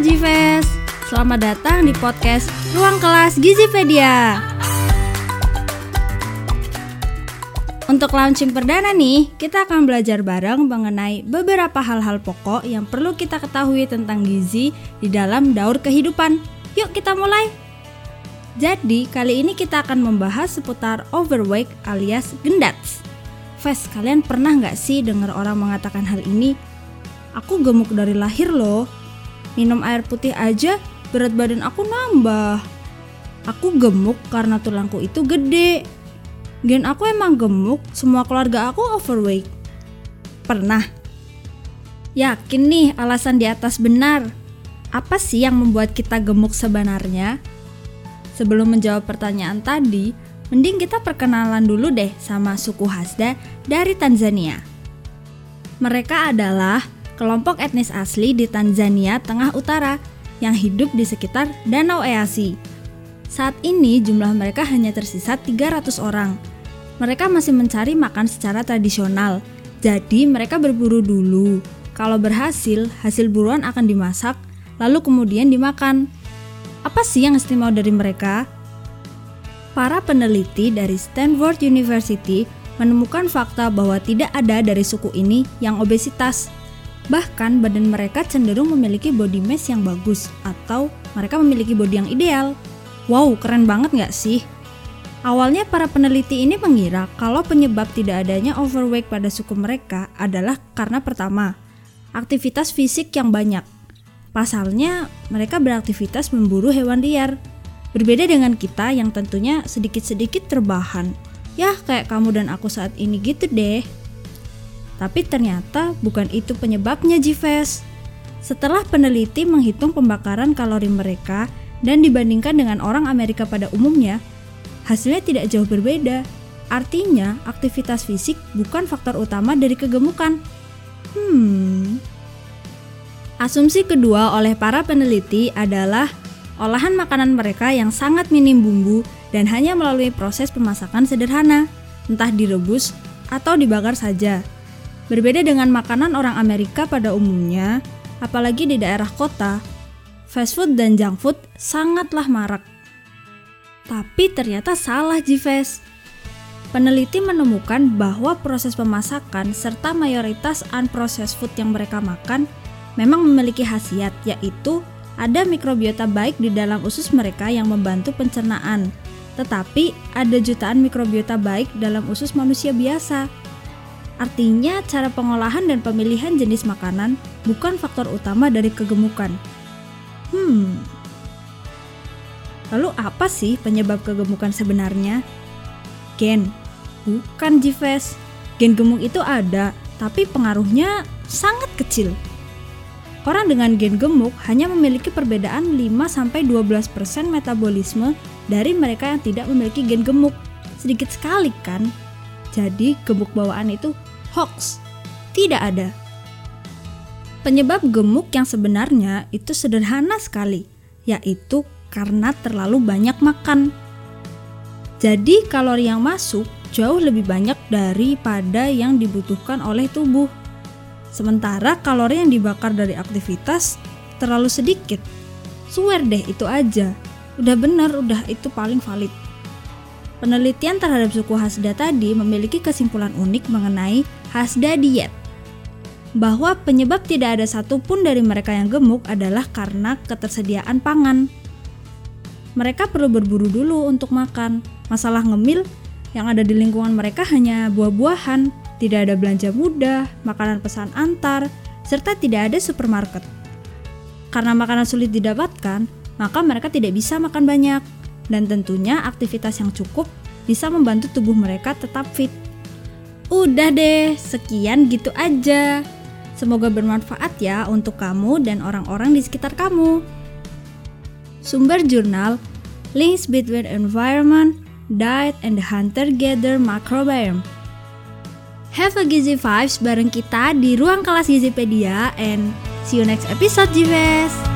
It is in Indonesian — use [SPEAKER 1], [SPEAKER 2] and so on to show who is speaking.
[SPEAKER 1] Jives. Selamat datang di podcast Ruang Kelas Gizipedia. Untuk launching perdana nih, kita akan belajar bareng mengenai beberapa hal-hal pokok yang perlu kita ketahui tentang gizi di dalam daur kehidupan. Yuk kita mulai! Jadi, kali ini kita akan membahas seputar overweight alias gendats. Fes, kalian pernah nggak sih dengar orang mengatakan hal ini? Aku gemuk dari lahir loh. Minum air putih aja berat badan aku nambah. Aku gemuk karena tulangku itu gede. Gen aku emang gemuk, semua keluarga aku overweight. Pernah? Yakin nih alasan di atas benar. Apa sih yang membuat kita gemuk sebenarnya? Sebelum menjawab pertanyaan tadi, mending kita perkenalan dulu deh sama suku Hasda dari Tanzania. Mereka adalah kelompok etnis asli di Tanzania Tengah Utara yang hidup di sekitar Danau Easi. Saat ini jumlah mereka hanya tersisa 300 orang. Mereka masih mencari makan secara tradisional, jadi mereka berburu dulu. Kalau berhasil, hasil buruan akan dimasak, lalu kemudian dimakan. Apa sih yang istimewa dari mereka? Para peneliti dari Stanford University menemukan fakta bahwa tidak ada dari suku ini yang obesitas Bahkan badan mereka cenderung memiliki body mass yang bagus atau mereka memiliki body yang ideal. Wow, keren banget nggak sih? Awalnya para peneliti ini mengira kalau penyebab tidak adanya overweight pada suku mereka adalah karena pertama, aktivitas fisik yang banyak. Pasalnya, mereka beraktivitas memburu hewan liar. Berbeda dengan kita yang tentunya sedikit-sedikit terbahan. Ya, kayak kamu dan aku saat ini gitu deh. Tapi ternyata bukan itu penyebabnya Jives. Setelah peneliti menghitung pembakaran kalori mereka dan dibandingkan dengan orang Amerika pada umumnya, hasilnya tidak jauh berbeda. Artinya, aktivitas fisik bukan faktor utama dari kegemukan. Hmm. Asumsi kedua oleh para peneliti adalah olahan makanan mereka yang sangat minim bumbu dan hanya melalui proses pemasakan sederhana, entah direbus atau dibakar saja. Berbeda dengan makanan orang Amerika pada umumnya, apalagi di daerah kota, fast food dan junk food sangatlah marak. Tapi ternyata salah Jives. Peneliti menemukan bahwa proses pemasakan serta mayoritas unprocessed food yang mereka makan memang memiliki khasiat yaitu ada mikrobiota baik di dalam usus mereka yang membantu pencernaan. Tetapi ada jutaan mikrobiota baik dalam usus manusia biasa Artinya, cara pengolahan dan pemilihan jenis makanan bukan faktor utama dari kegemukan. Hmm. Lalu apa sih penyebab kegemukan sebenarnya? Gen. Bukan Jives. Gen gemuk itu ada, tapi pengaruhnya sangat kecil. Orang dengan gen gemuk hanya memiliki perbedaan 5-12% metabolisme dari mereka yang tidak memiliki gen gemuk. Sedikit sekali kan? Jadi gemuk bawaan itu hoax. Tidak ada. Penyebab gemuk yang sebenarnya itu sederhana sekali, yaitu karena terlalu banyak makan. Jadi kalori yang masuk jauh lebih banyak daripada yang dibutuhkan oleh tubuh. Sementara kalori yang dibakar dari aktivitas terlalu sedikit. Swear deh itu aja. Udah bener, udah itu paling valid. Penelitian terhadap suku Hasda tadi memiliki kesimpulan unik mengenai Hasda diet. Bahwa penyebab tidak ada satupun dari mereka yang gemuk adalah karena ketersediaan pangan. Mereka perlu berburu dulu untuk makan. Masalah ngemil yang ada di lingkungan mereka hanya buah-buahan, tidak ada belanja mudah, makanan pesan antar, serta tidak ada supermarket. Karena makanan sulit didapatkan, maka mereka tidak bisa makan banyak dan tentunya aktivitas yang cukup bisa membantu tubuh mereka tetap fit. Udah deh, sekian gitu aja. Semoga bermanfaat ya untuk kamu dan orang-orang di sekitar kamu. Sumber jurnal Links Between Environment, Diet, and the Hunter-Gatherer Microbiome. Have a gizi vibes bareng kita di ruang kelas Gizipedia and see you next episode, Jives!